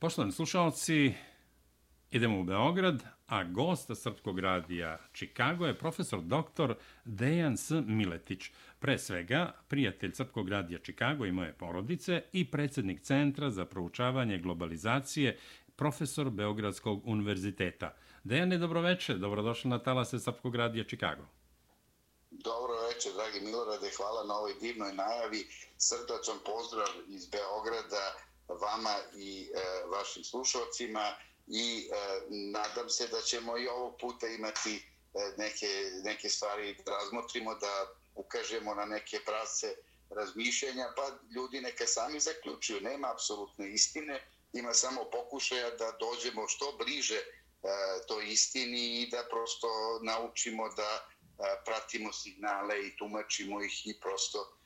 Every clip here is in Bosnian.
Poštovani slušalci, idemo u Beograd, a gost Srpskog radija Čikago je profesor dr. Dejan S. Miletić, pre svega prijatelj Srpskog radija Čikago i moje porodice i predsjednik Centra za proučavanje globalizacije, profesor Beogradskog univerziteta. Dejane, dobroveče, dobrodošli na talase Srpskog radija Čikago. Dobro večer, dragi Milorade, hvala na ovoj divnoj najavi. Srdačan pozdrav iz Beograda vama i e, vašim slušalcima i e, nadam se da ćemo i ovog puta imati e, neke, neke stvari da razmotrimo, da ukažemo na neke prace razmišljenja, pa ljudi neka sami zaključuju. Nema apsolutne istine, ima samo pokušaja da dođemo što bliže e, to istini i da prosto naučimo da e, pratimo signale i tumačimo ih i prosto e,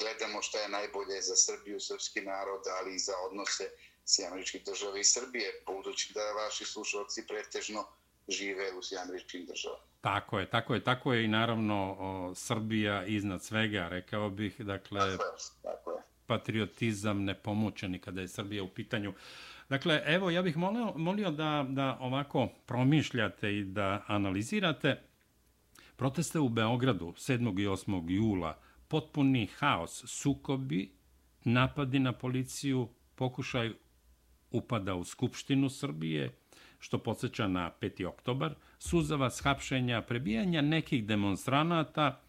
gledamo šta je najbolje za Srbiju, srpski narod, ali i za odnose s američkih država i Srbije, budući da vaši slušalci pretežno žive u američkim državama. Tako je, tako je, tako je i naravno o, Srbija iznad svega, rekao bih, dakle, tako je, tako je. patriotizam nepomućeni kada je Srbija u pitanju. Dakle, evo, ja bih molio, molio da, da ovako promišljate i da analizirate proteste u Beogradu 7. i 8. jula, potpuni haos, sukobi, napadi na policiju, pokušaj upada u Skupštinu Srbije, što podsjeća na 5. oktobar, suzava shapšenja, prebijanja nekih demonstranata,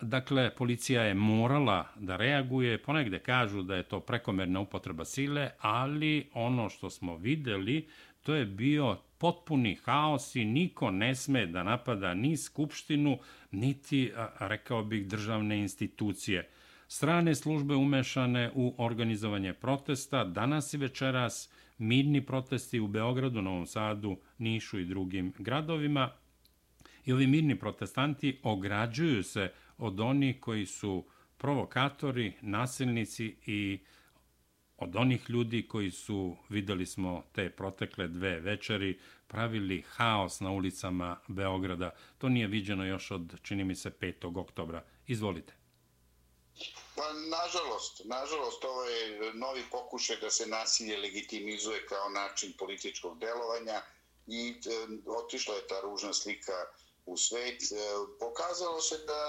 dakle, policija je morala da reaguje, ponegde kažu da je to prekomerna upotreba sile, ali ono što smo videli, to je bio potpuni haos i niko ne sme da napada ni Skupštinu, niti, rekao bih, državne institucije. Strane službe umešane u organizovanje protesta, danas i večeras, mirni protesti u Beogradu, Novom Sadu, Nišu i drugim gradovima. I ovi mirni protestanti ograđuju se od onih koji su provokatori, nasilnici i od onih ljudi koji su, videli smo te protekle dve večeri, pravili haos na ulicama Beograda. To nije viđeno još od, čini mi se, 5. oktobra. Izvolite. Pa, nažalost, nažalost, ovo je novi pokušaj da se nasilje legitimizuje kao način političkog delovanja i e, otišla je ta ružna slika u svet. E, pokazalo se da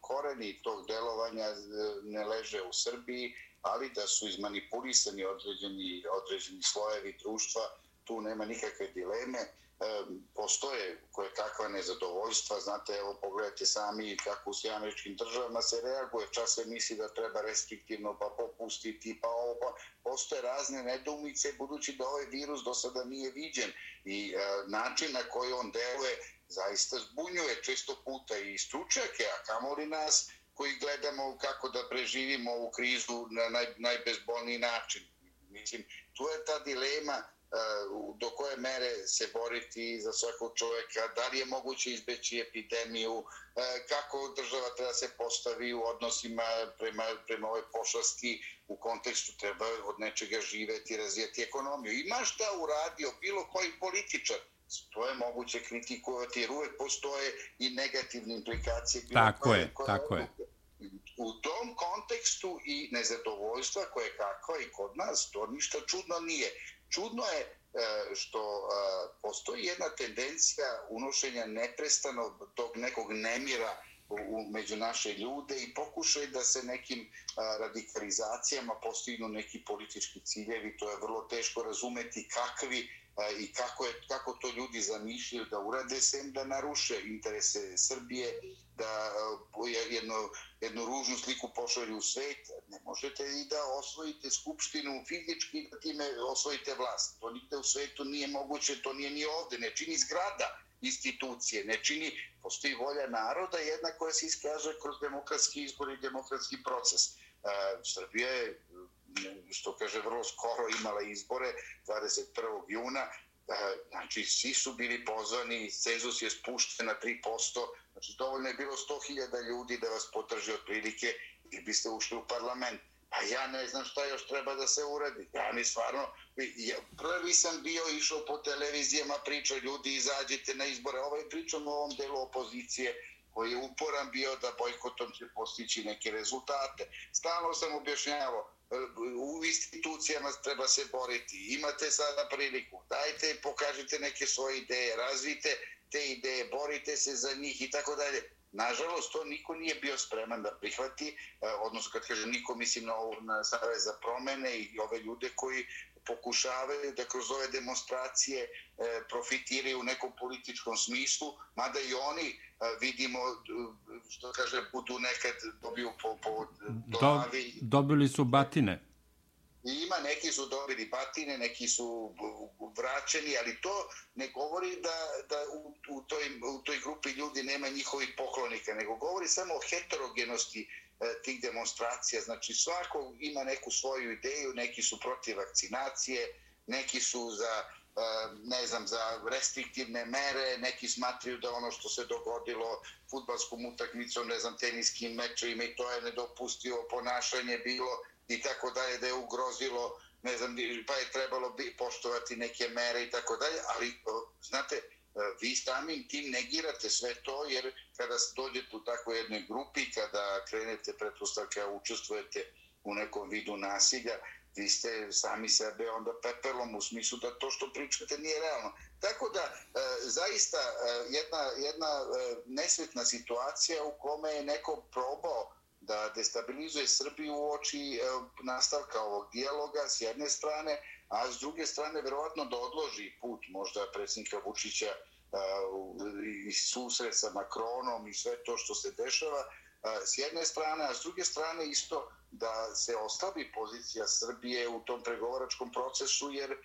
koreni tog delovanja e, ne leže u Srbiji, ali da su izmanipulisani određeni, određeni slojevi društva, tu nema nikakve dileme postoje koje kakva nezadovoljstva. Znate, evo, pogledajte sami kako u američkim državama se reaguje. Čas se misli da treba restriktivno pa popustiti, pa ovo, pa postoje razne nedumice, budući da ovaj virus do sada nije viđen. I e, način na koji on deluje zaista zbunjuje često puta i stručake, a kamoli nas koji gledamo kako da preživimo ovu krizu na naj, najbezbolniji način. Mislim, tu je ta dilema e, do koje mere se boriti za svakog čovjeka, da li je moguće izbeći epidemiju, e, kako država treba se postavi u odnosima prema, prema ovoj pošasti u kontekstu treba od nečega živeti, razvijati ekonomiju. Ima šta uradio bilo koji političar, to je moguće kritikovati jer uvek postoje i negativne implikacije. Tako je, koje tako je. U tom kontekstu i nezadovoljstva koje kakva i kod nas, to ništa čudno nije. Čudno je e, što e, postoji jedna tendencija unošenja neprestano tog nekog nemira u, među naše ljude i pokušaj da se nekim e, radikalizacijama postignu neki politički ciljevi. To je vrlo teško razumeti kakvi Pa i kako, je, kako to ljudi zamišljaju da urade sem da naruše interese Srbije, da eh, jedno, jednu ružnu sliku pošalju u svet. Ne možete i da osvojite skupštinu fizički da time osvojite vlast. To nigde u svetu nije moguće, to nije ni ovde, ne čini zgrada institucije, ne čini, postoji volja naroda jedna koja se iskaže kroz demokratski izbor i demokratski proces. Eh, Srbija je što kaže vrlo skoro imala izbore 21. juna e, znači svi su bili pozvani cenzus je spušten na 3% znači dovoljno je bilo 100.000 ljudi da vas podrži otprilike i biste ušli u parlament a ja ne znam šta još treba da se uradi ja mi stvarno ja, prvi sam bio išao po televizijama priča ljudi izađite na izbore ovaj pričam o ovom delu opozicije koji je uporan bio da bojkotom će postići neke rezultate. Stalno sam objašnjavao, u institucijama treba se boriti, imate sada priliku, dajte, pokažite neke svoje ideje, razvite te ideje, borite se za njih i tako dalje. Nažalost, to niko nije bio spreman da prihvati, e, odnosno kad kažem niko, mislim na, na Savez za promene i ove ljude koji pokušavaju da kroz ove demonstracije e, profitiraju u nekom političkom smislu, mada i oni e, vidimo, što kaže, budu nekad dobiju po, po glavi. Do, dobili su batine. I ima, neki su dobili batine, neki su vraćeni, ali to ne govori da, da u, u, toj, u toj grupi ljudi nema njihovih poklonika, nego govori samo o heterogenosti e, E, tih demonstracija. Znači, svako ima neku svoju ideju, neki su protiv vakcinacije, neki su za e, ne znam, za restriktivne mere, neki smatraju da ono što se dogodilo futbalskom utakmicom, ne znam, teniskim mečevima i to je nedopustivo ponašanje bilo i tako dalje, da je ugrozilo, ne znam, pa je trebalo bi poštovati neke mere i tako dalje, ali, znate, E, vi samim tim negirate sve to, jer kada dođete u takvoj jednoj grupi, kada krenete pretpostavke, učestvujete u nekom vidu nasilja, vi ste sami sebe onda pepelom u smislu da to što pričate nije realno. Tako da, e, zaista, e, jedna, jedna e, nesvetna situacija u kome je neko probao da destabilizuje Srbiju u oči e, nastavka ovog dijaloga s jedne strane, a s druge strane verovatno da odloži put možda predsjednika Vučića i susret sa Makronom i sve to što se dešava s jedne strane, a s druge strane isto da se oslabi pozicija Srbije u tom pregovaračkom procesu, jer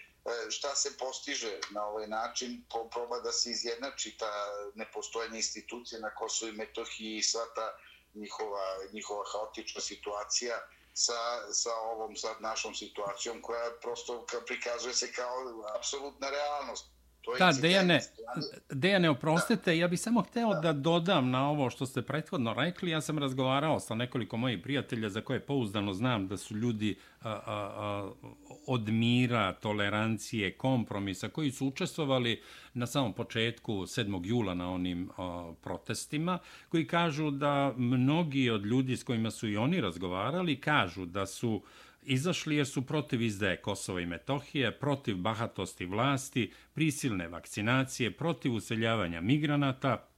šta se postiže na ovaj način, proba da se izjednači ta nepostojanje institucije na Kosovo i Metohiji i sva ta njihova, njihova haotična situacija sa, sa ovom sad našom situacijom koja prosto prikazuje se kao apsolutna realnost. Da, Dejane, Dejane, oprostite, ja bih samo hteo da. da dodam na ovo što ste prethodno rekli. Ja sam razgovarao sa nekoliko mojih prijatelja za koje pouzdano znam da su ljudi a, a, a, od mira, tolerancije, kompromisa, koji su učestvovali na samom početku 7. jula na onim a, protestima, koji kažu da mnogi od ljudi s kojima su i oni razgovarali kažu da su izašli jer su protiv izdaje Kosova i Metohije, protiv bahatosti vlasti, prisilne vakcinacije, protiv useljavanja migranata,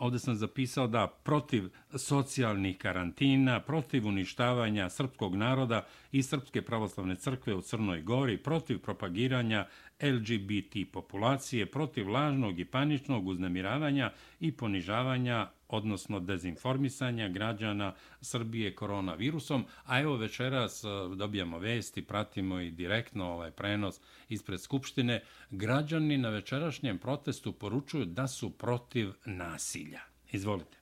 ovde sam zapisao da protiv socijalnih karantina, protiv uništavanja srpskog naroda i Srpske pravoslavne crkve u Crnoj Gori, protiv propagiranja LGBT populacije, protiv lažnog i paničnog uznemiravanja i ponižavanja odnosno dezinformisanja građana Srbije koronavirusom, a evo večeras e, dobijamo vesti, pratimo i direktno ovaj prenos ispred Skupštine. Građani na večerašnjem protestu poručuju da su protiv nasilja. Izvolite.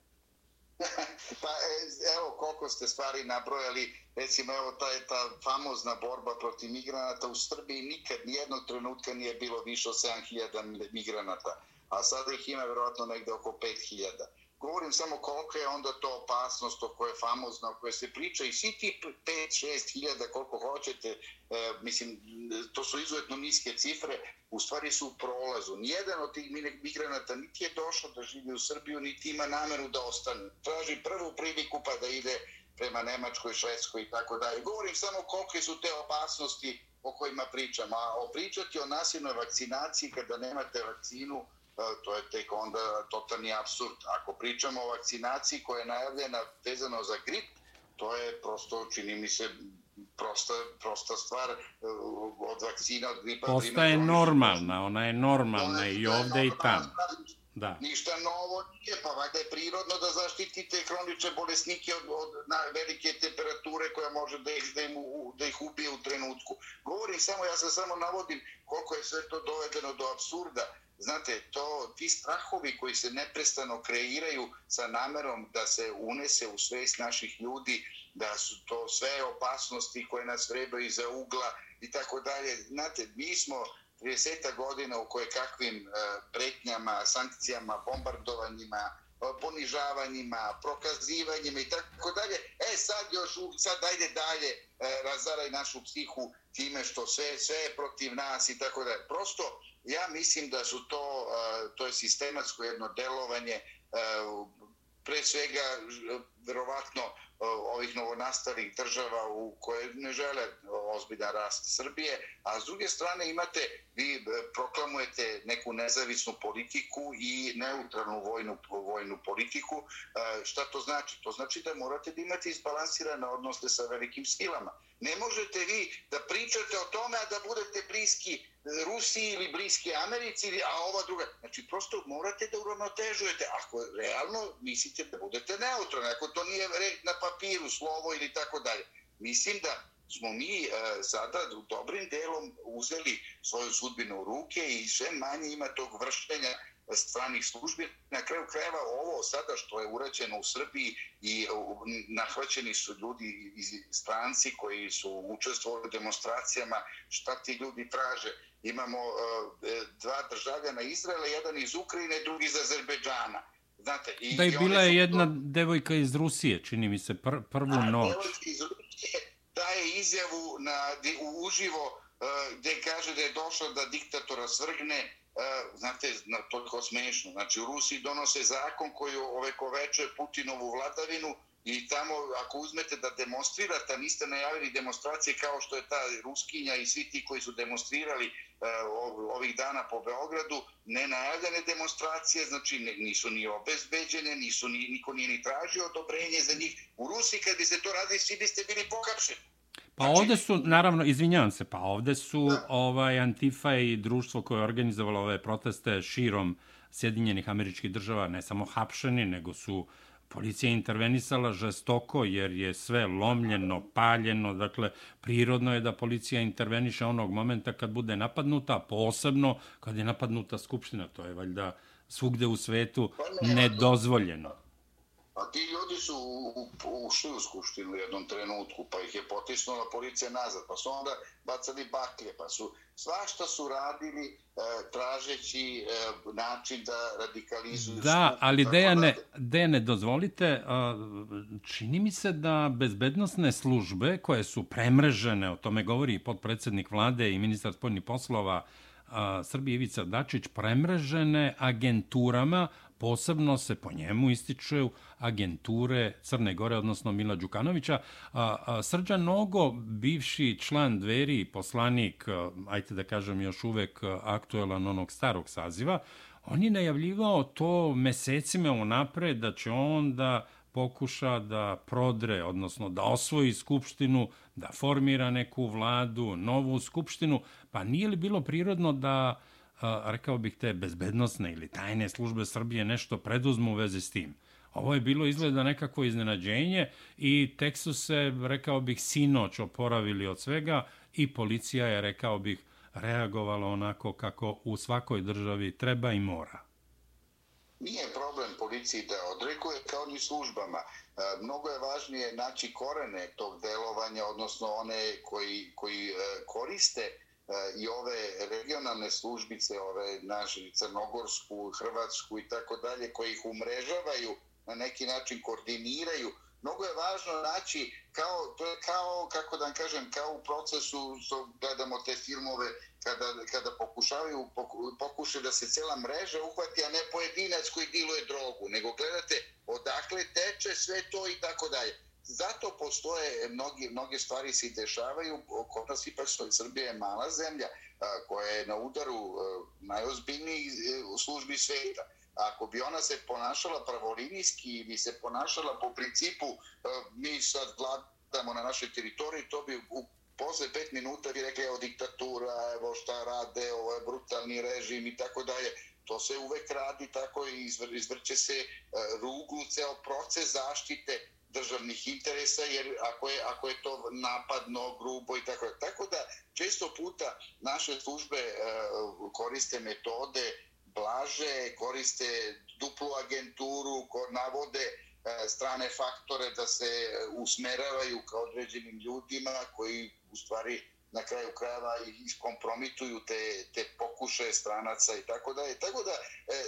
pa e, evo koliko ste stvari nabrojali, recimo evo ta je ta famozna borba protiv migranata u Srbiji, nikad nijednog trenutka nije bilo više od 7000 migranata, a sada ih ima vjerojatno negde oko 5000 govorim samo koliko je onda to opasnost o kojoj je famozna, o kojoj se priča i svi ti 5-6 hiljada koliko hoćete, e, mislim, to su izuzetno niske cifre, u stvari su u prolazu. Nijedan od tih migranata niti je došao da živi u Srbiju, niti ima nameru da ostane. Traži prvu priliku pa da ide prema Nemačkoj, Švedskoj i tako dalje. Govorim samo koliko su te opasnosti o kojima pričam. A o pričati o nasilnoj vakcinaciji kada nemate vakcinu, to je tek onda totalni absurd. Ako pričamo o vakcinaciji koja je najavljena vezano za grip, to je prosto, čini mi se, prosta, prosta stvar od vakcina, od gripa. Postaje normalna, ona je normalna i ovde i tamo. Da. Ništa novo nije, pa valjda je prirodno da zaštitite kronične bolesnike od, od na velike temperature koja može da ih, da, im, da ih ubije u trenutku. Govorim samo, ja se samo navodim koliko je sve to dovedeno do absurda. Znate, to, ti strahovi koji se neprestano kreiraju sa namerom da se unese u svest naših ljudi, da su to sve opasnosti koje nas vrebaju iza ugla i tako dalje. Znate, mi smo 30 godina u koje kakvim e, pretnjama, sankcijama, bombardovanjima, E, ponižavanjima, prokazivanjima i tako dalje. E sad još, sad ajde dalje, e, razaraj našu psihu time što sve, sve je protiv nas i tako dalje. Prosto, ja mislim da su to, e, to je sistematsko jedno delovanje, e, pre svega, verovatno, ovih novonastalih država u koje ne žele ozbiljan rast Srbije, a s druge strane imate, vi e, proklamujete neku nezavisnu politiku i neutralnu vojnu, vojnu politiku. E, šta to znači? To znači da morate da imate izbalansirane odnose sa velikim silama. Ne možete vi da pričate o tome, a da budete bliski Rusiji ili bliski Americi, a ova druga. Znači, prosto morate da uravnotežujete. Ako realno mislite da budete neutralni, ako to nije na papiru, slovo ili tako dalje. Mislim da smo mi e, sada dobrim delom uzeli svoju sudbinu u ruke i sve manje ima tog vrštenja stranih službi. Na kraju krajeva ovo sada što je urađeno u Srbiji i nahvaćeni su ljudi iz stranci koji su učestvovali u demonstracijama, šta ti ljudi traže. Imamo uh, dva državljana Izraela, jedan iz Ukrajine, drugi iz Azerbeđana. Znate, i, da je bila je jedna to... devojka iz Rusije, čini mi se, pr prvu A, noć. Devojka iz Rusije daje izjavu na, uživo uh, gde kaže da je došla da diktatora svrgne E, znate, toliko smešno. Znači, u Rusiji donose zakon koji ovekoveče Putinovu vladavinu i tamo, ako uzmete da demonstrirate, niste najavili demonstracije kao što je ta Ruskinja i svi ti koji su demonstrirali e, ovih dana po Beogradu, nenajavljene demonstracije, znači nisu ni obezbeđene, nisu ni, niko nije ni tražio odobrenje za njih. U Rusiji, kad bi se to radili, svi biste bili pokapšeni. Pa znači... ovde su, naravno, izvinjavam se, pa ovde su da. ovaj Antifa i društvo koje je organizovalo ove proteste širom Sjedinjenih američkih država ne samo hapšeni, nego su policija intervenisala žestoko jer je sve lomljeno, paljeno, dakle, prirodno je da policija interveniše onog momenta kad bude napadnuta, posebno kad je napadnuta skupština, to je valjda svugde u svetu pa nedozvoljeno. A ti ljudi su ušli u skupštinu u jednom trenutku, pa ih je potisnula policija nazad, pa su onda bacali baklje, pa su svašta su radili e, tražeći e, način da radikalizuju. Da, skupinu, ali Dejane, da... Dejane, dozvolite, čini mi se da bezbednostne službe koje su premrežene, o tome govori i podpredsednik vlade i ministar spoljnih poslova Srbije Ivica Dačić, premrežene agenturama, posebno se po njemu ističu agenture Crne Gore, odnosno Mila Đukanovića. A, a, Srđan Nogo, bivši član dveri, poslanik, ajte da kažem još uvek aktuelan onog starog saziva, on je najavljivao to mesecima unapred da će on da pokuša da prodre, odnosno da osvoji skupštinu, da formira neku vladu, novu skupštinu, pa nije li bilo prirodno da rekao bih te bezbednostne ili tajne službe Srbije nešto preduzmu u vezi s tim. Ovo je bilo izgleda nekako iznenađenje i tek su se, rekao bih, sinoć oporavili od svega i policija je, rekao bih, reagovala onako kako u svakoj državi treba i mora. Nije problem policiji da odrekuje kao ni službama. E, mnogo je važnije naći korene tog delovanja, odnosno one koji, koji e, koriste e, i ove regionalne službice, ove naše Crnogorsku, Hrvatsku i tako dalje, koji ih umrežavaju, na neki način koordiniraju, mnogo je važno naći kao, to je kao, kako da kažem, kao u procesu, što gledamo te filmove, kada, kada pokušavaju, pokušaju da se cela mreža uhvati, a ne pojedinac koji diluje drogu, nego gledate odakle teče sve to i tako dalje zato postoje mnogi, mnoge stvari se dešavaju. Kod nas ipak što je Srbija je mala zemlja koja je na udaru najozbiljnijih e, u službi sveta. Ako bi ona se ponašala pravolinijski ili se ponašala po principu mi sad vladamo na našoj teritoriji, to bi u posle pet minuta bi rekli evo diktatura, evo šta rade, ovo je brutalni režim i tako dalje. To se uvek radi tako i izvrće se e, ruglu ceo proces zaštite državnih interesa, jer ako je, ako je to napadno, grubo i tako Tako da, često puta naše službe e, koriste metode blaže, koriste duplu agenturu, ko navode E, strane faktore da se usmeravaju ka određenim ljudima koji u stvari na kraju krajeva iskompromituju te, te pokuše stranaca i tako da je. Tako da e,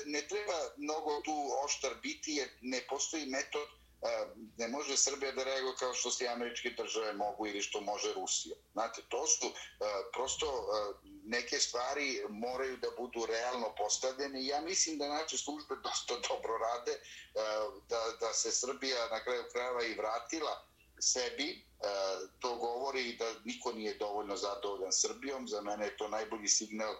ne treba mnogo tu oštar biti jer ne postoji metod e, ne može Srbija da reaguje kao što se američke države mogu ili što može Rusija. Znate, to su prosto neke stvari moraju da budu realno postavljene ja mislim da naše službe dosta dobro rade, e, da, da se Srbija na kraju krajeva i vratila sebi, e, to govori da niko nije dovoljno zadovoljan Srbijom, za mene je to najbolji signal e,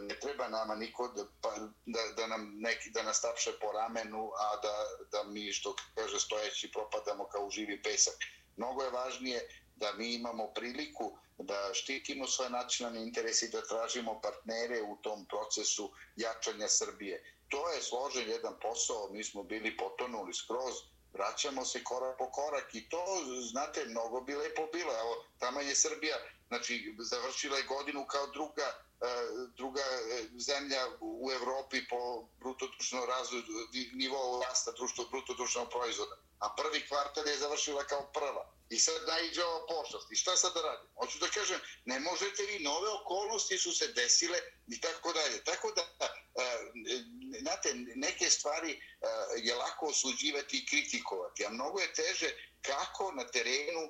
ne treba nama niko da, pa, da, da nam neki da nas tapše po ramenu, a da, da mi što kaže stojeći propadamo kao živi pesak. Mnogo je važnije da mi imamo priliku da štitimo svoje nacionalne interese i da tražimo partnere u tom procesu jačanja Srbije. To je složen jedan posao, mi smo bili potonuli skroz, vraćamo se korak po korak i to, znate, mnogo bi lepo bilo. Evo, tamo je Srbija, znači, završila je godinu kao druga e, druga e, zemlja u Evropi po brutodušnom razvoju nivou rasta društvo brutodušnog proizvoda. A prvi kvartal je završila kao prva. I sad najđe ova pošlost. I šta sad da radim? Hoću da kažem, ne možete vi, nove okolnosti su se desile i tako dalje. Tako da, e, e, znate, neke stvari e, je lako osuđivati i kritikovati, a mnogo je teže kako na terenu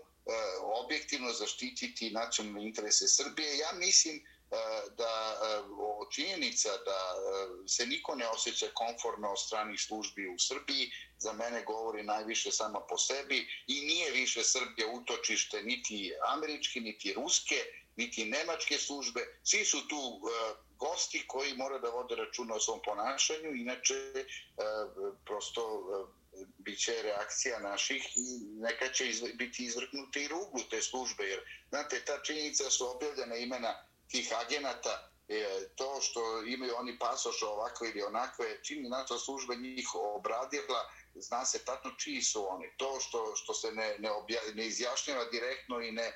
objektivno zaštititi nacionalne interese Srbije. Ja mislim Eh, da eh, činjenica da eh, se niko ne osjeća konforno od stranih službi u Srbiji za mene govori najviše sama po sebi i nije više Srbija utočište niti američke, niti ruske, niti nemačke službe. Svi su tu gosti koji mora da vode računa o svom ponašanju, inače prosto bit će reakcija naših i neka će biti izvrknuti i ruglu te službe. Jer, znate, ta činjenica su objavljena imena tih agenata, e, to što imaju oni pasoše ovako ili onakve, čini naša služba njih obradila, zna se tačno čiji su oni. To što, što se ne, ne, obja, ne izjašnjava direktno i ne, e,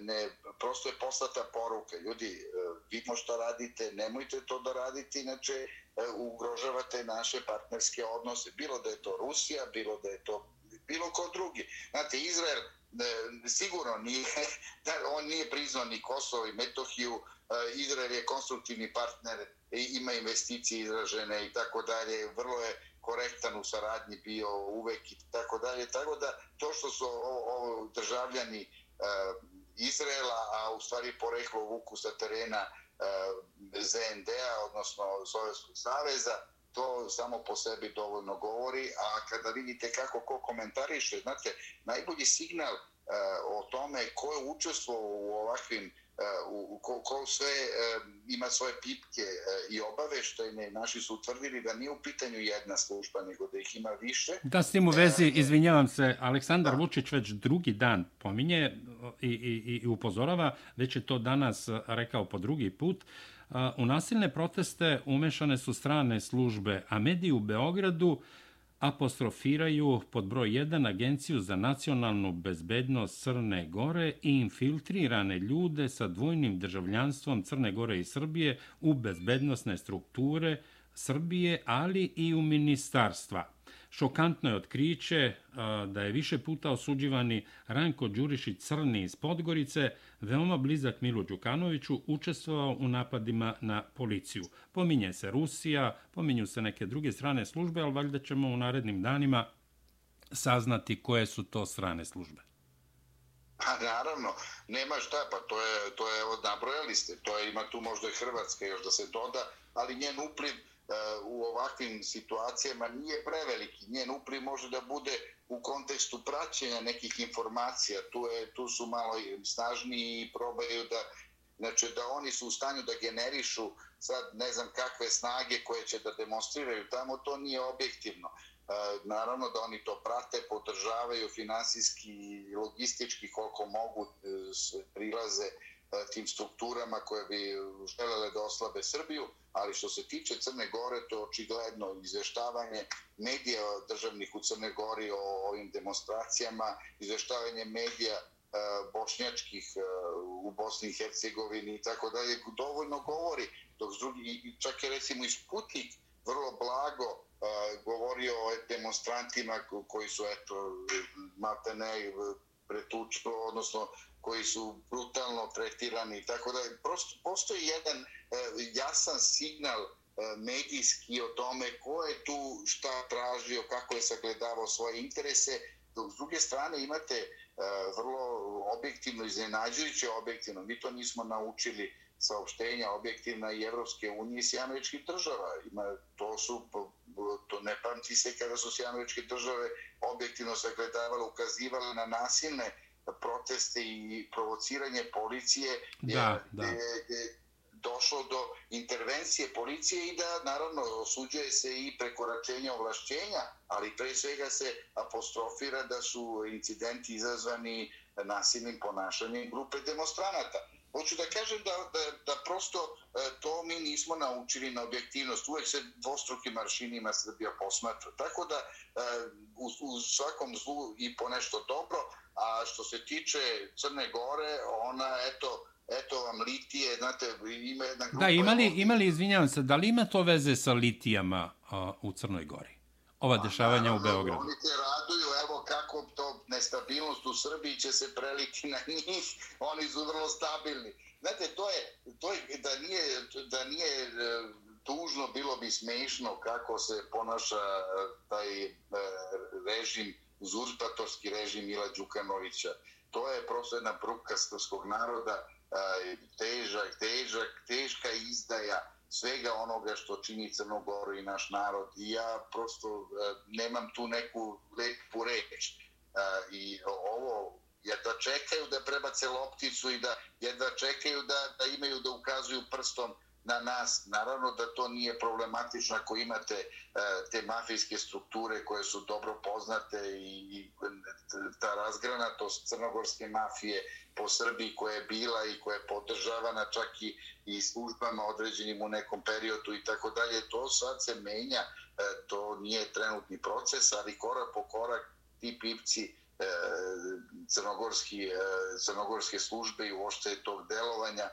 ne, prosto je poslata poruka. Ljudi, e, vidimo što radite, nemojte to da radite, inače e, ugrožavate naše partnerske odnose. Bilo da je to Rusija, bilo da je to bilo ko drugi. Znate, Izrael E, sigurno nije, da on nije priznao ni Kosovo i Metohiju, e, Izrael je konstruktivni partner, ima investicije izražene i tako dalje, vrlo je korektan u saradnji bio uvek i tako dalje, tako da to što su ovo državljani e, Izraela, a u stvari poreklo vuku sa terena ZND-a, odnosno Sovjetskog saveza, to samo po sebi dovoljno govori, a kada vidite kako ko komentariše, znate, najbolji signal uh, o tome ko je učestvo u ovakvim uh, u, ko, ko sve uh, ima svoje pipke i obaveštajne, naši su utvrdili da nije u pitanju jedna služba, nego da ih ima više. Da, s tim u vezi, izvinjavam se, Aleksandar da. Vučić već drugi dan pominje i, i, i upozorava, već je to danas rekao po drugi put, U nasilne proteste umešane su strane službe, a mediji u Beogradu apostrofiraju pod broj 1 Agenciju za nacionalnu bezbednost Crne Gore i infiltrirane ljude sa dvojnim državljanstvom Crne Gore i Srbije u bezbednostne strukture Srbije, ali i u ministarstva. Šokantno je otkriće da je više puta osuđivani Ranko Đurišić Crni iz Podgorice, veoma blizak Milu Đukanoviću, učestvovao u napadima na policiju. Pominje se Rusija, pominju se neke druge strane službe, ali valjda ćemo u narednim danima saznati koje su to strane službe. Pa naravno, nema šta, pa to je, to je od nabrojali ste, to je, ima tu možda i Hrvatska još da se doda, ali njen upliv E, u ovakvim situacijama nije preveliki. Njen upliv može da bude u kontekstu praćenja nekih informacija. Tu, je, tu su malo snažniji i probaju da, znači, da oni su u stanju da generišu sad ne znam kakve snage koje će da demonstriraju tamo, to nije objektivno. E, naravno da oni to prate, podržavaju finansijski i logistički koliko mogu e, prilaze E, tim strukturama koje bi želele da oslabe Srbiju, ali što se tiče Crne Gore, to je očigledno izveštavanje medija državnih u Crne Gori o ovim demonstracijama, izveštavanje medija e, bošnjačkih e, u Bosni i Hercegovini i tako dalje, dovoljno govori, dok drugi, čak je recimo i Sputnik vrlo blago govorio o demonstrantima koji su eto, matene pretučilo, odnosno koji su brutalno tretirani tako da prosto postoji jedan e, jasan signal e, medijski o tome ko je tu šta tražio, kako je sagledavao svoje interese. Dok s druge strane imate e, vrlo objektivno, iznenađujuće objektivno, mi to nismo naučili saopštenja objektivna i Evropske unije i američkih država. Ima, to su, to ne pamti se kada su američke države objektivno sagledavale, ukazivale na nasilne proteste i provociranje policije. Da, da. Je, je, došlo do intervencije policije i da naravno osuđuje se i prekoračenje ovlašćenja, ali pre svega se apostrofira da su incidenti izazvani nasilnim ponašanjem grupe demonstranata. Hoću da kažem da, da, da prosto e, to mi nismo naučili na objektivnost. Uvijek se dvostrukim maršinima Srbija posmatra. Tako da e, u, u svakom zlu i po nešto dobro, a što se tiče Crne Gore, ona, eto, eto vam litije, znate, ima jedna grupa... Da, imali, imali, izvinjavam se, da li ima to veze sa litijama a, u Crnoj Gori? Ova dešavanja naravno, u Beogradu. Oni te raduju, evo kako to nestabilnost u Srbiji će se preliti na njih, oni su vrlo stabilni. Znate, to je, to je da nije, da nije e, tužno, bilo bi smešno kako se ponaša e, taj e, režim, uzurpatorski režim Mila Đukanovića. To je prosto jedna bruka srpskog naroda, težak, težak, teška izdaja svega onoga što čini Crnogoru i naš narod. I ja prosto nemam tu neku lepu reč. I ovo, jedva čekaju da prebace lopticu i da jedva čekaju da, da imaju da ukazuju prstom na nas. Naravno da to nije problematično ako imate e, te mafijske strukture koje su dobro poznate i, ta razgranatost crnogorske mafije po Srbiji koja je bila i koja je podržavana čak i, i službama određenim u nekom periodu i tako dalje. To sad se menja, e, to nije trenutni proces, ali korak po korak ti pipci e, crnogorski, crnogorske službe i uošte tog delovanja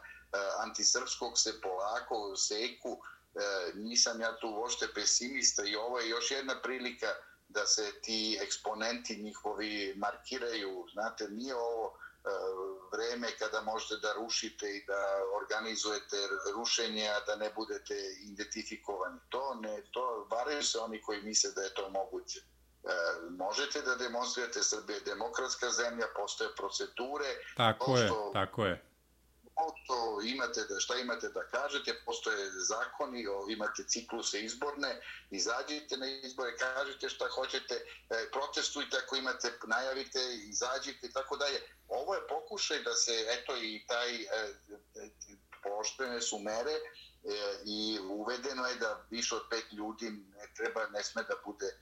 antisrpskog se polako seku. E, nisam ja tu uošte pesimista i ovo je još jedna prilika da se ti eksponenti njihovi markiraju. Znate, nije ovo e, vreme kada možete da rušite i da organizujete rušenje, a da ne budete identifikovani. To ne, to varaju se oni koji misle da je to moguće. E, možete da demonstrirate Srbije demokratska zemlja, postoje procedure. Tako je, tako je auto, imate da šta imate da kažete, postoje zakoni, imate cikluse izborne, izađite na izbore, kažete šta hoćete, e, protestujte ako imate, najavite, izađite i tako dalje. Ovo je pokušaj da se, eto i taj, e, e, poštene su mere e, i uvedeno je da više od pet ljudi ne treba, ne sme da bude e,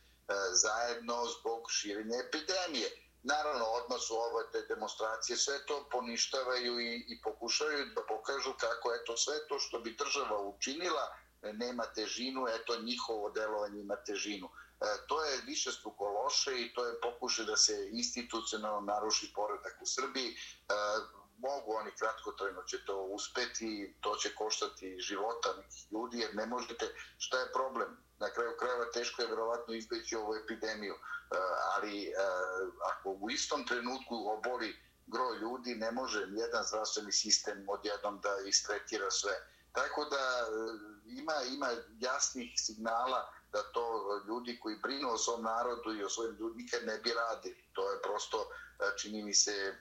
zajedno zbog širenja epidemije. Naravno, odmah su ove te demonstracije, sve to poništavaju i, i pokušaju da pokažu kako eto sve to što bi država učinila e, nema težinu, eto njihovo delovanje ima težinu. E, to je više struko loše i to je pokušaj da se institucionalno naruši poredak u Srbiji. E, mogu oni kratko trajno će to uspeti, to će koštati života nekih ljudi jer ne možete, šta je problem? Na kraju krajeva teško je vjerovatno izbeći ovu epidemiju. E, ali e, ako u istom trenutku oboli gro ljudi, ne može jedan zdravstveni sistem odjednom da istretira sve. Tako da e, ima, ima jasnih signala da to ljudi koji brinu o svom narodu i o svojim ljudi nikad ne bi radili. To je prosto, čini mi se,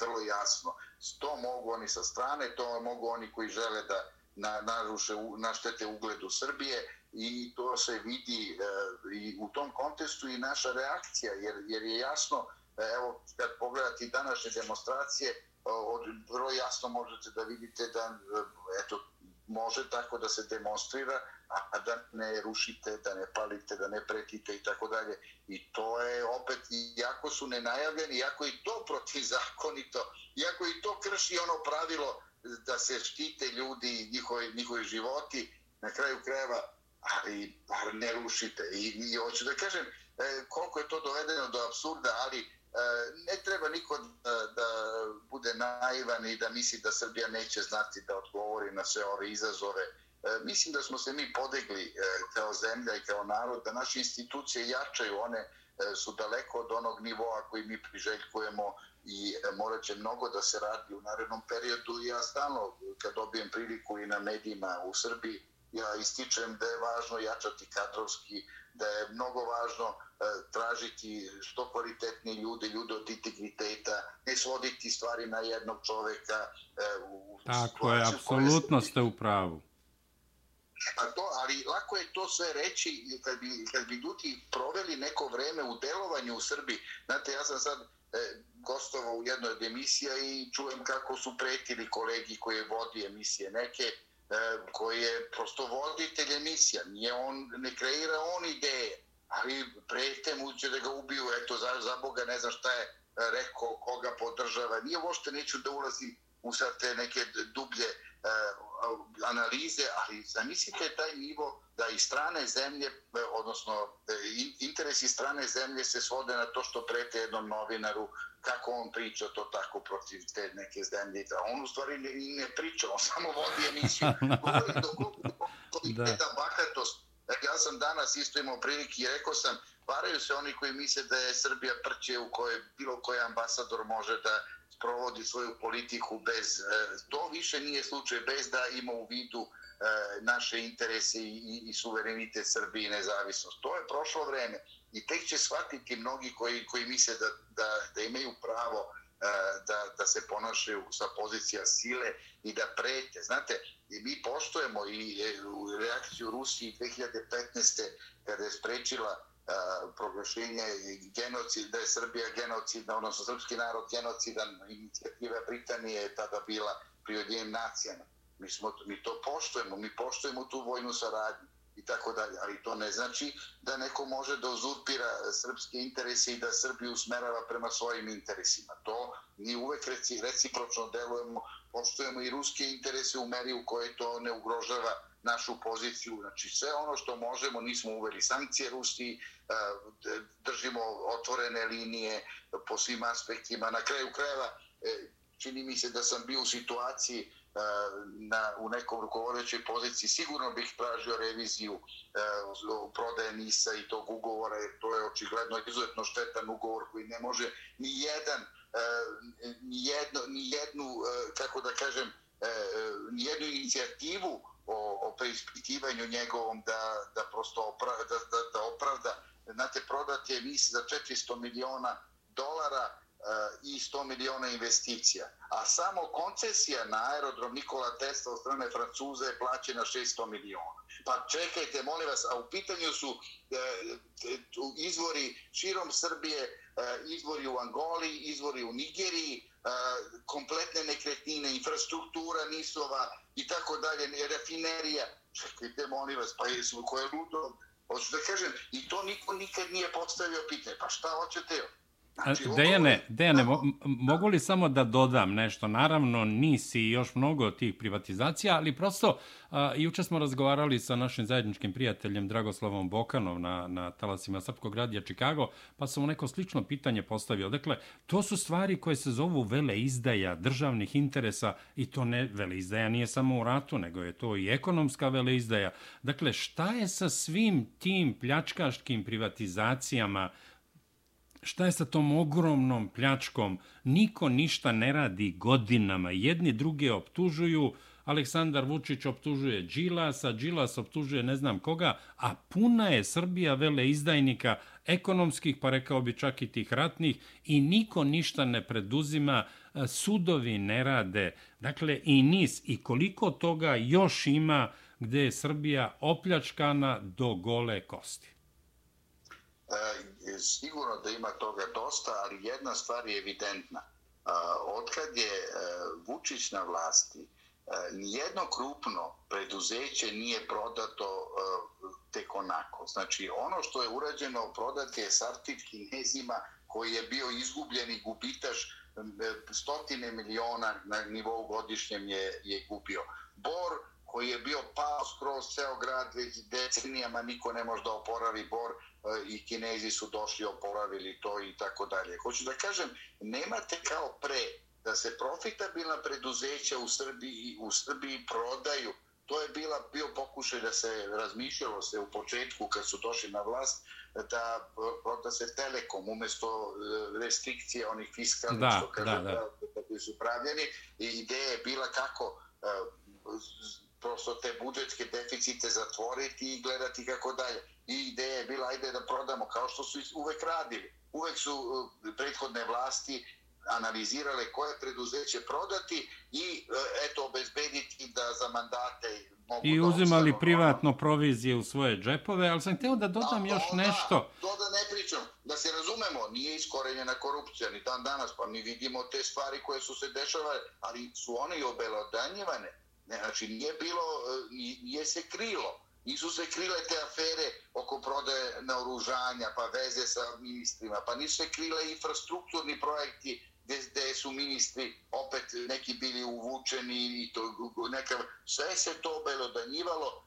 vrlo jasno. To mogu oni sa strane, to mogu oni koji žele da na, naruše, naštete ugledu Srbije, i to se vidi eh, i u tom kontestu i naša reakcija, jer, jer je jasno, eh, evo, kad pogledate današnje demonstracije, eh, od, vrlo jasno možete da vidite da eto, može tako da se demonstrira, a da ne rušite, da ne palite, da ne pretite i tako dalje. I to je opet, iako su nenajavljeni, iako i to protizakonito, iako i to krši ono pravilo da se štite ljudi, njihovi, njihovi životi, na kraju krajeva ali bar ne rušite. I, i hoću da kažem e, koliko je to dovedeno do absurda, ali e, ne treba niko da, da bude naivan i da misli da Srbija neće znati da odgovori na sve ove izazove. E, mislim da smo se mi podegli e, kao zemlja i kao narod, da naše institucije jačaju, one e, su daleko od onog nivoa koji mi priželjkujemo i e, morat će mnogo da se radi u narednom periodu. Ja stalno, kad dobijem priliku i na medijima u Srbiji, ja ističem da je važno jačati kadrovski, da je mnogo važno tražiti što kvalitetnije ljude, ljude od integriteta, ne svoditi stvari na jednog čoveka. U Tako je, apsolutno ste u pravu. A to, ali lako je to sve reći kad bi, kad bi ljudi proveli neko vreme u delovanju u Srbiji. Znate, ja sam sad e, gostovao u jednoj od emisija i čujem kako su pretili kolegi koji vodi emisije neke, e, E, koji je prosto voditelj emisija. Nije on, ne kreira on ideje, ali prete mu će da ga ubiju, eto, za, za Boga ne znam šta je rekao, koga podržava. Nije uopšte, neću da ulazim u sad te neke dublje E, analize, ali zamislite taj nivo da i strane zemlje, e, odnosno e, interesi strane zemlje se svode na to što prete jednom novinaru kako on priča to tako protiv te neke zemlje. On u stvari ne, ne priča, on samo vodi emisiju. Do koliko je da bahatost. Ja sam danas isto imao prilike i rekao sam, varaju se oni koji misle da je Srbija prće u kojoj bilo koji ambasador može da provodi svoju politiku bez, e, to više nije slučaj, bez da ima u vidu e, naše interese i, i suverenitet Srbije i nezavisnost. To je prošlo vreme i tek će shvatiti mnogi koji, koji misle da, da, da imaju pravo e, da, da se ponašaju sa pozicija sile i da prete. Znate, mi poštojemo i e, reakciju Rusije 2015. kada je sprečila e, proglašenje genocida, da je Srbija genocidna, odnosno srpski narod genocidan, inicijativa Britanije je tada bila pri nacijama. Mi, smo, mi to poštujemo, mi poštujemo tu vojnu saradnju tako dalje, ali to ne znači da neko može da uzurpira srpske interese i da Srbiju usmerava prema svojim interesima. To mi uvek reci, recipročno delujemo, poštujemo i ruske interese u meri u kojoj to ne ugrožava našu poziciju. Znači sve ono što možemo, nismo uveli sankcije Rusiji, eh, držimo otvorene linije po svim aspektima. Na kraju krajeva eh, čini mi se da sam bio u situaciji E, na, u nekom rukovodećoj poziciji, sigurno bih tražio reviziju e, prodaje NISA i tog ugovora, jer to je očigledno izuzetno štetan ugovor koji ne može ni jedan, e, ni, jedno, ni jednu, e, kako da kažem, e, ni jednu inicijativu o, o preispitivanju njegovom da, da prosto opra, da, da, da opravda. Znate, prodat je NISA za 400 miliona dolara i 100 miliona investicija. A samo koncesija na aerodrom Nikola Tesla od strane Francuza je plaćena 600 miliona. Pa čekajte, molim vas, a u pitanju su e, izvori širom Srbije, e, izvori u Angoli, izvori u Nigeriji, e, kompletne nekretnine, infrastruktura Nisova i tako dalje, rafinerija. Čekajte, molim vas, pa jesu koje ludo Hoću da kažem, i to niko nikad nije postavio pitanje. Pa šta hoćete? Znači, Dejane, Dejane mo mogu li samo da dodam nešto? Naravno, nisi još mnogo tih privatizacija, ali prosto, a, juče smo razgovarali sa našim zajedničkim prijateljem Dragoslavom Bokanov na, na talasima Srpkog radija Čikago, pa sam mu neko slično pitanje postavio. Dakle, to su stvari koje se zovu vele izdaja državnih interesa i to ne vele izdaja nije samo u ratu, nego je to i ekonomska vele izdaja. Dakle, šta je sa svim tim pljačkaškim privatizacijama šta je sa tom ogromnom pljačkom? Niko ništa ne radi godinama. Jedni druge optužuju, Aleksandar Vučić optužuje Đilasa, Đilas optužuje ne znam koga, a puna je Srbija vele izdajnika ekonomskih, pa rekao bi čak i tih ratnih, i niko ništa ne preduzima, e, sudovi ne rade. Dakle, i nis, i koliko toga još ima gde je Srbija opljačkana do gole kosti? E, sigurno da ima toga dosta, ali jedna stvar je evidentna. E, Odkad je e, Vučić na vlasti, nijedno krupno preduzeće nije prodato tek onako. Znači, ono što je urađeno prodati je Sartid kinezima koji je bio izgubljeni gubitaš stotine miliona na nivou godišnjem je, je gubio. Bor koji je bio pao skroz ceo grad već decenijama, niko ne može da oporavi Bor, E, i kinezi su došli oporavili to i tako dalje. Hoću da kažem, nemate kao pre da se profitabilna preduzeća u Srbiji, u Srbiji prodaju. To je bila bio pokušaj da se razmišljalo se u početku kad su došli na vlast da proda se Telekom umjesto e, restrikcije onih fiskalnih da, što kažem, da, da. koji su pravljeni. I ideja je bila kako e, prosto te budžetske deficite zatvoriti i gledati kako dalje. I ideja je bila, ajde da prodamo, kao što su uvek radili. Uvek su uh, prethodne vlasti analizirale koje preduzeće prodati i uh, eto obezbediti da za mandate mogu I uzimali da privatno provizije u svoje džepove, ali sam htio da dodam da, još da, nešto. To da ne pričam, da se razumemo, nije iskorenjena korupcija ni dan danas, pa mi vidimo te stvari koje su se dešavale, ali su one i obelodanjivane. Ne, znači, nije bilo, e, nije se krilo. Nisu se krile te afere oko prodaje naoružanja, pa veze sa ministrima, pa nisu se krile infrastrukturni projekti gde, gde su ministri opet neki bili uvučeni i to neka sve se to obelodanjivalo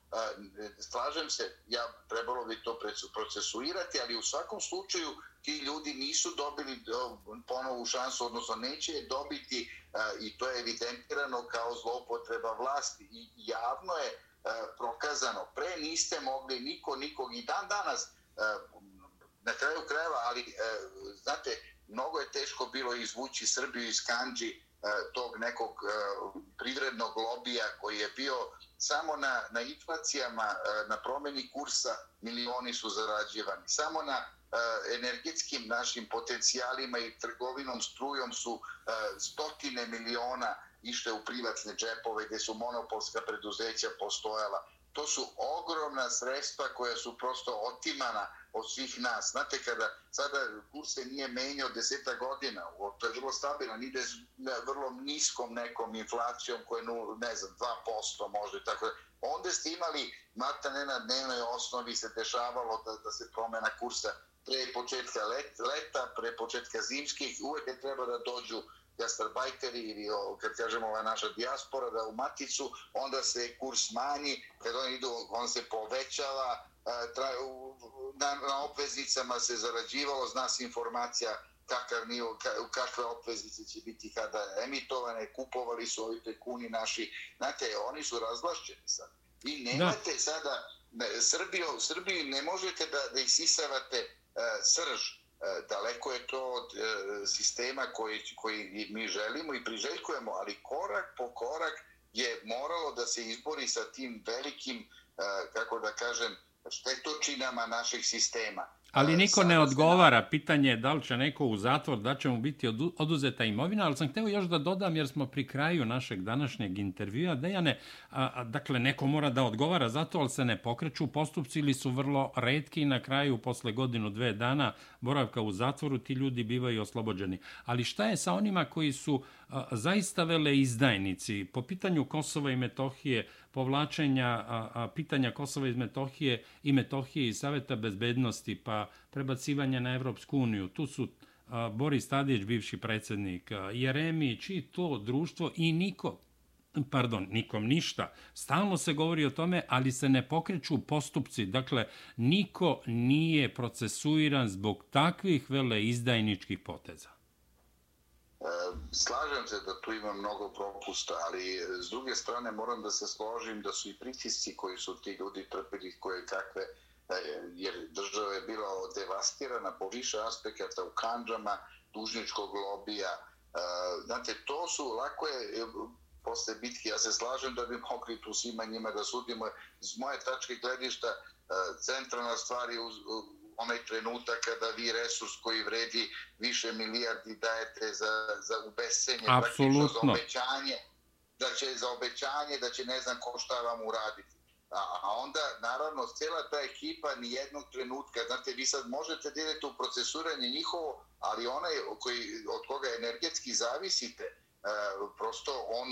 slažem se ja trebalo bi to procesuirati ali u svakom slučaju ti ljudi nisu dobili ponovu šansu odnosno neće je dobiti i to je evidentirano kao zloupotreba vlasti. I javno je prokazano pre niste mogli niko nikog i dan danas na kraju krajeva ali znate mnogo je teško bilo izvući Srbiju iz kanđi e, tog nekog e, privrednog lobija koji je bio samo na, na inflacijama, e, na promeni kursa milioni su zarađivani. Samo na energetskim našim potencijalima i trgovinom strujom su stotine miliona išle u privatne džepove gdje su monopolska preduzeća postojala to su ogromna sredstva koja su prosto otimana od svih nas. Znate, kada sada kurs se nije menjao deseta godina, to je vrlo stabilan, ide s vrlo niskom nekom inflacijom koja je, ne znam, 2% možda i tako da. Onda ste imali, mata ne na dnevnoj osnovi se dešavalo da, da se promena kursa pre početka let, leta, pre početka zimskih, uvek je treba da dođu gastarbajteri ili o, kad kažemo ova naša dijaspora da u maticu, onda se kurs manji, kad oni idu, on se povećava, tra, na, na obveznicama se zarađivalo, zna se informacija kakav nivo, kakve obveznice će biti kada emitovane, kupovali su ovi tekuni naši, znate, oni su razvlašćeni sad. I nemate da. sada, ne, Srbiju, Srbiju ne možete da, da isisavate E, srž, e, daleko je to od e, sistema koji, koji mi želimo i priželjkujemo, ali korak po korak je moralo da se izbori sa tim velikim, kako da kažem, štetočinama naših sistema. Ali niko ne odgovara. Pitanje je da li će neko u zatvor, da će mu biti oduzeta imovina, ali sam hteo još da dodam, jer smo pri kraju našeg današnjeg intervjua, Dejane, a, a, dakle, neko mora da odgovara za to, ali se ne pokreću postupci ili su vrlo redki i na kraju, posle godinu, dve dana boravka u zatvoru, ti ljudi bivaju oslobođeni. Ali šta je sa onima koji su a, zaista vele izdajnici po pitanju Kosova i Metohije, povlačenja a, a, pitanja Kosova iz Metohije i Metohije i Saveta bezbednosti, pa prebacivanja na Evropsku uniju. Tu su a, Boris Tadić, bivši predsjednik, a, Jeremić i to društvo i niko, pardon, nikom ništa. Stalno se govori o tome, ali se ne pokreću postupci. Dakle, niko nije procesuiran zbog takvih vele izdajničkih poteza. Slažem se da tu ima mnogo propusta, ali e, s druge strane moram da se složim da su i pritisci koji su ti ljudi trpili koje kakve, e, jer država je bila devastirana po više aspekata u kanđama dužničkog lobija. E, znate, to su, lako je posle bitke, ja se slažem da bi mogli tu svima njima da sudimo. Iz moje tačke gledišta, centralna stvar je onaj trenutak kada vi resurs koji vredi više milijardi dajete za, za ubesenje, Apsolutno. za obećanje, da će za obećanje, da će ne znam ko šta vam uraditi. A, a onda, naravno, cijela ta ekipa ni jednog trenutka, znate, vi sad možete da idete u procesuranje njihovo, ali onaj koji, od koga energetski zavisite, prosto on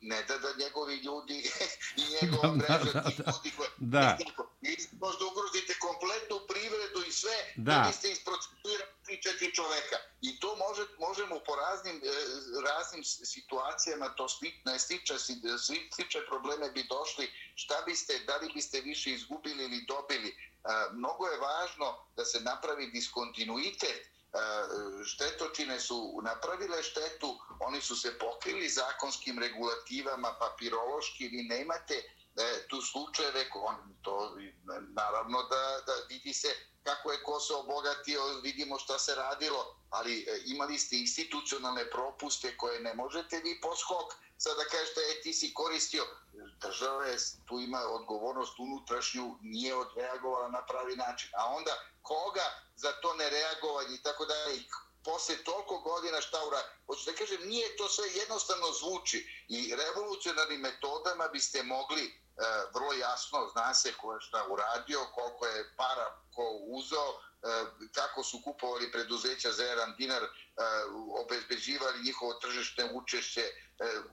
ne da da njegovi ljudi i njegova mreža da, da, ljudi koje, da. vi možda ugrozite kompletnu privredu i sve da, da biste isprocesuirali tri četiri čoveka. I to može, možemo po raznim e, raznim situacijama to slične slične, slične probleme bi došli šta biste, da li biste više izgubili ili dobili. E, mnogo je važno da se napravi diskontinuitet E, štetočine su napravile štetu, oni su se pokrili zakonskim regulativama, papirološki, vi nemate imate tu slučajeve, on, to naravno da, da vidi se kako je ko se obogatio, vidimo šta se radilo, ali e, imali ste institucionalne propuste koje ne možete vi poskok sad da kažete, e, ti si koristio, država je, tu ima odgovornost unutrašnju, nije odreagovala na pravi način. A onda, koga za to nereagovanje i tako da i posle toliko godina šta ura... Hoću da kažem, nije to sve jednostavno zvuči. I revolucionarnim metodama biste mogli e, vrlo jasno, zna se ko je šta uradio, koliko je para ko uzeo, E, kako su kupovali preduzeća za jedan dinar, e, obezbeđivali njihovo tržište učešće e,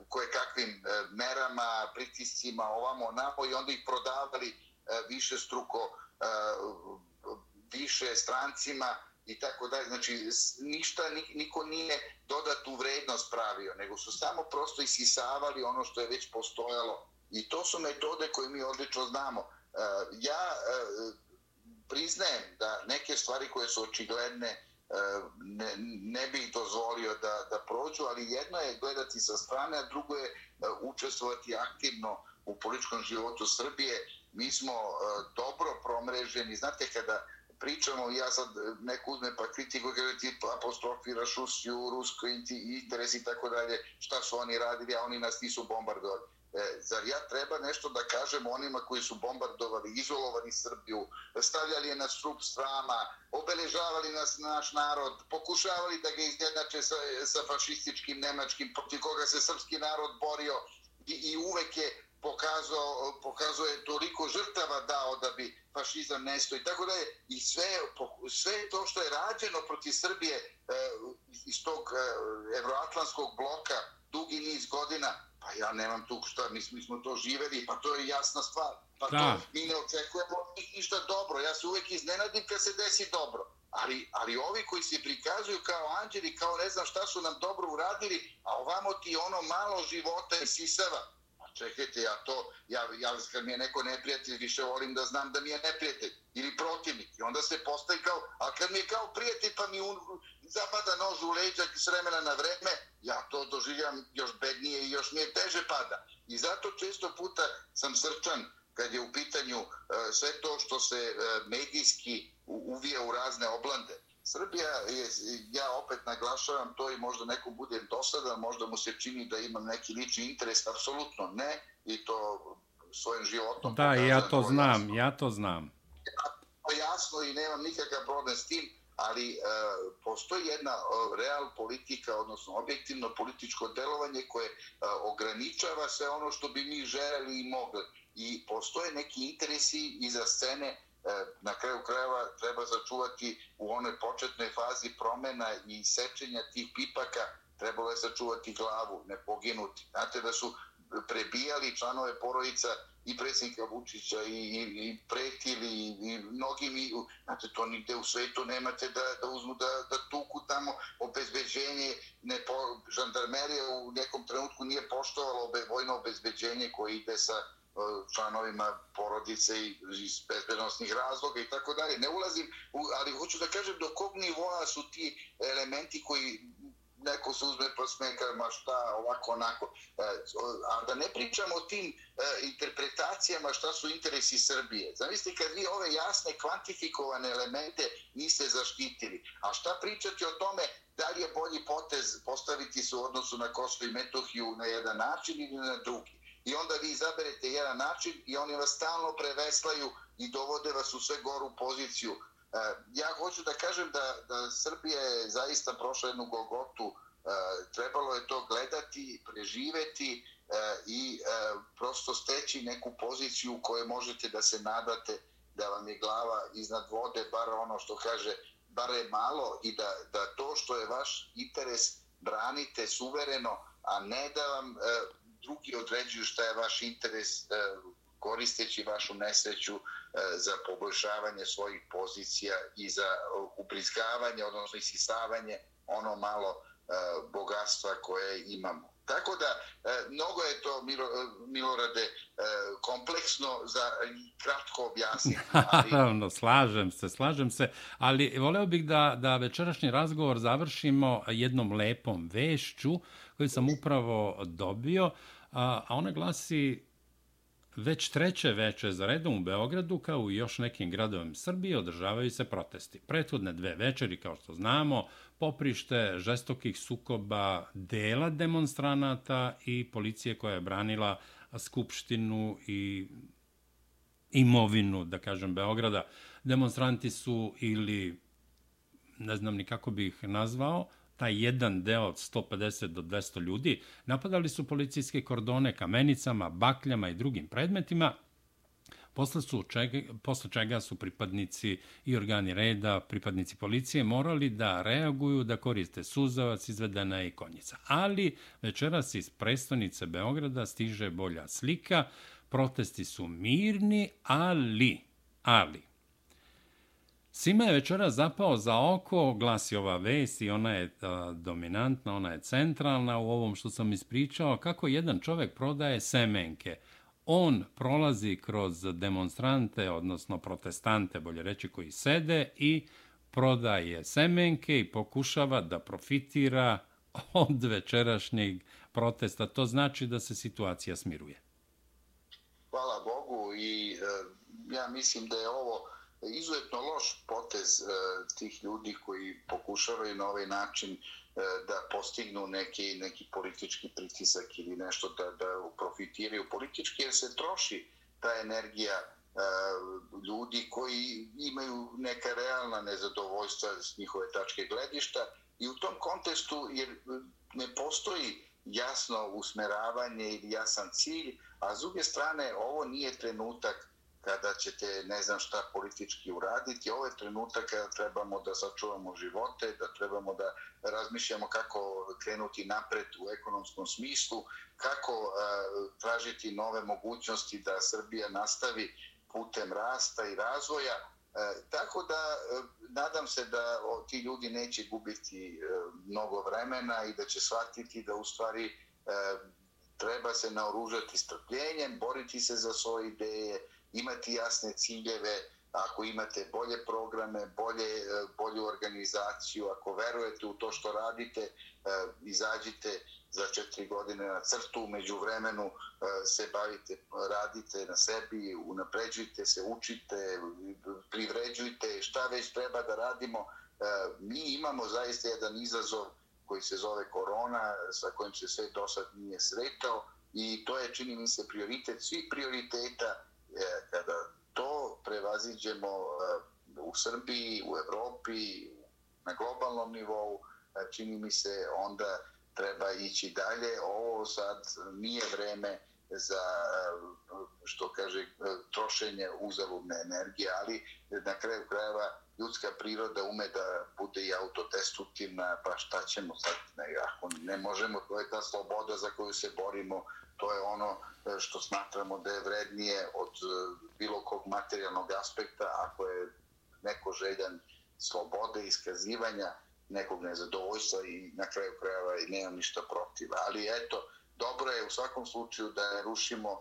koje kakvim e, merama, pritiscima, ovamo, namo i onda ih prodavali e, više struko, e, više strancima i tako dalje. Znači, ništa, niko nije dodatu vrednost pravio, nego su samo prosto isisavali ono što je već postojalo. I to su metode koje mi odlično znamo. E, ja e, priznajem da neke stvari koje su očigledne e, ne, ne bih dozvolio da, da prođu, ali jedno je gledati sa strane, a drugo je učestvovati aktivno u političkom životu Srbije. Mi smo dobro promreženi. Znate, kada pričamo, ja sad e, neko uzme pa kritiku, kaže ti apostrofiraš Rusiju, Rusko interes i tako dalje, šta su oni radili, a oni nas nisu bombardovali. E, zar ja treba nešto da kažem onima koji su bombardovali, izolovani Srbiju, stavljali je na strup strama, obeležavali nas naš narod, pokušavali da ga izjednače sa, sa fašističkim nemačkim, protiv koga se srpski narod borio i, i uvek je pokazao, pokazao je toliko žrtava dao da bi fašizam nesto i tako da je i sve, sve to što je rađeno protiv Srbije e, iz tog e, evroatlantskog bloka dugi niz godina Pa ja nemam tu šta, mi, mi smo to živeli, pa to je jasna stvar. Pa da. to mi ne očekujemo ništa dobro. Ja se uvek iznenadim kad se desi dobro. Ali, ali ovi koji se prikazuju kao anđeli, kao ne znam šta su nam dobro uradili, a ovamo ti ono malo života i sisava. Čekajte, ja to, ja, ja kad mi je neko neprijatelj, više volim da znam da mi je neprijatelj ili protivnik. I onda se postaje kao, a kad mi je kao prijatelj, pa mi un, zapada nož u leđa s vremena na vreme, ja to doživljam još bednije i još mi je teže pada. I zato često puta sam srčan kad je u pitanju uh, sve to što se uh, medijski uvije u razne oblande. Srbija je, ja opet naglašavam to i možda neko bude dosadan, možda mu se čini da imam neki lični interes, apsolutno ne, i to svojim životom. Da, ja to znam, jasno. ja to znam. Ja, jasno i nemam nikakav problem s tim, ali e, postoji jedna real politika, odnosno objektivno političko delovanje koje e, ograničava sve ono što bi mi želeli i mogli. I postoje neki interesi iza scene, e, E, na kraju krajeva treba začuvati u onoj početnoj fazi promena i sečenja tih pipaka, trebalo je sačuvati glavu, ne poginuti. Znate da su prebijali članove porodica i predsjednika Vučića i, i, i pretili i, i mnogim i, znate, to nigde u svetu nemate da, da uzmu da, da tuku tamo obezbeđenje, ne po, žandarmerija u nekom trenutku nije poštovalo obe, vojno obezbeđenje koje ide sa E, članovima porodice i iz bezbednostnih razloga i tako dalje. Ne ulazim, u, ali hoću da kažem do kog nivoa su ti elementi koji neko se uzme pa smeka, ma šta, ovako, onako. E, a da ne pričamo o tim e, interpretacijama šta su interesi Srbije. Zamislite kad vi ove jasne kvantifikovane elemente niste zaštitili. A šta pričati o tome da li je bolji potez postaviti se u odnosu na Kosovo i Metohiju na jedan način ili na drugi. I onda vi izaberete jedan način i oni vas stalno preveslaju i dovode vas u sve goru poziciju. E, ja hoću da kažem da, da Srbija je zaista prošla jednu gogotu, e, trebalo je to gledati, preživeti e, i prosto steći neku poziciju u kojoj možete da se nadate da vam je glava iznad vode, bar ono što kaže, bar je malo i da, da to što je vaš interes branite suvereno, a ne da vam drugi određuju šta je vaš interes koristeći vašu nesreću e, za poboljšavanje svojih pozicija i za uprizgavanje, odnosno isisavanje ono malo e, bogatstva koje imamo. Tako da, e, mnogo je to, Milo, Milorade, kompleksno za kratko objasniti. Ali... slažem se, slažem se, ali voleo bih da, da večerašnji razgovor završimo jednom lepom vešću koju sam upravo dobio, a ona glasi već treće veče za redom u Beogradu, kao i još nekim gradovima Srbije, održavaju se protesti. Prethodne dve večeri, kao što znamo, poprište žestokih sukoba dela demonstranata i policije koja je branila skupštinu i imovinu, da kažem, Beograda. Demonstranti su ili, ne znam ni kako bih ih nazvao, taj jedan deo od 150 do 200 ljudi, napadali su policijske kordone kamenicama, bakljama i drugim predmetima, posle, su čega, posle čega su pripadnici i organi reda, pripadnici policije, morali da reaguju, da koriste suzavac, izvedena i konjica. Ali večeras iz prestonice Beograda stiže bolja slika, protesti su mirni, ali, ali, Svima je večera zapao za oko, glasi ova vest i ona je a, dominantna, ona je centralna u ovom što sam ispričao, kako jedan čovek prodaje semenke. On prolazi kroz demonstrante, odnosno protestante, bolje reći, koji sede i prodaje semenke i pokušava da profitira od večerašnjeg protesta. To znači da se situacija smiruje. Hvala Bogu i e, ja mislim da je ovo izuzetno loš potez e, tih ljudi koji pokušavaju na ovaj način e, da postignu neki, neki politički pritisak ili nešto da, da profitiraju. Politički, jer se troši ta energija e, ljudi koji imaju neka realna nezadovoljstva s njihove tačke gledišta i u tom kontestu jer ne postoji jasno usmeravanje ili jasan cilj, a s druge strane ovo nije trenutak kada ćete ne znam šta politički uraditi. Ovo je trenutak kada trebamo da sačuvamo živote, da trebamo da razmišljamo kako krenuti napred u ekonomskom smislu, kako uh, tražiti nove mogućnosti da Srbija nastavi putem rasta i razvoja. E, tako da e, nadam se da o, ti ljudi neće gubiti e, mnogo vremena i da će shvatiti da u stvari e, treba se naoružati strpljenjem, boriti se za svoje ideje, imati jasne ciljeve, ako imate bolje programe, bolje, eh, bolju organizaciju, ako verujete u to što radite, eh, izađite za četiri godine na crtu, među vremenu eh, se bavite, radite na sebi, unapređujte se, učite, privređujte, šta već treba da radimo. Mi imamo zaista jedan izazov koji se zove korona, sa kojim se sve do sad nije sretao i to je, čini mi se, prioritet svih prioriteta E, kada to prevaziđemo e, u Srbiji, u Evropi, na globalnom nivou, e, čini mi se onda treba ići dalje. Ovo sad nije vreme za što kaže trošenje uzaludne energije, ali na kraju krajeva ljudska priroda ume da bude i autodestruktivna, pa šta ćemo sad, ne, ako ne možemo, to je ta sloboda za koju se borimo, to je ono e, što smatramo da je vrednije od e, bilo kog materijalnog aspekta, ako je neko željan slobode, iskazivanja, nekog nezadovoljstva i na kraju krajeva i nemam ništa protiv. Ali eto, dobro je u svakom slučaju da ne rušimo e,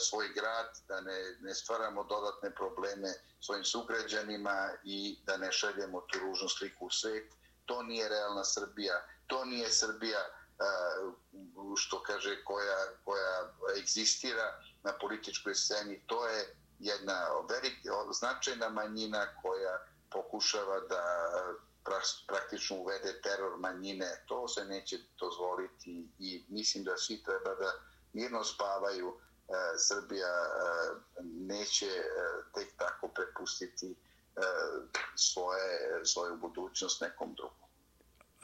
svoj grad, da ne, ne stvaramo dodatne probleme svojim sugrađanima i da ne šaljemo tu ružnu sliku u svet. To nije realna Srbija, to nije Srbija što kaže koja, koja egzistira na političkoj sceni. To je jedna velika, značajna manjina koja pokušava da praktično uvede teror manjine. To se neće dozvoliti i mislim da svi treba da mirno spavaju. E, Srbija e, neće e, tek tako prepustiti svoje, svoju budućnost nekom drugom.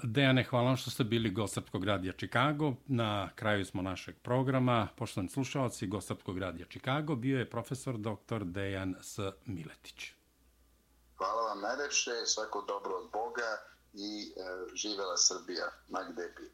Dejane, hvala vam što ste bili gost Srpskog radija Čikago. Na kraju smo našeg programa. Poštovani slušalci, gost Srpskog radija Čikago bio je profesor dr. Dejan S. Miletić. Hvala vam najlepše, svako dobro od Boga i e, živela Srbija, Magdebi.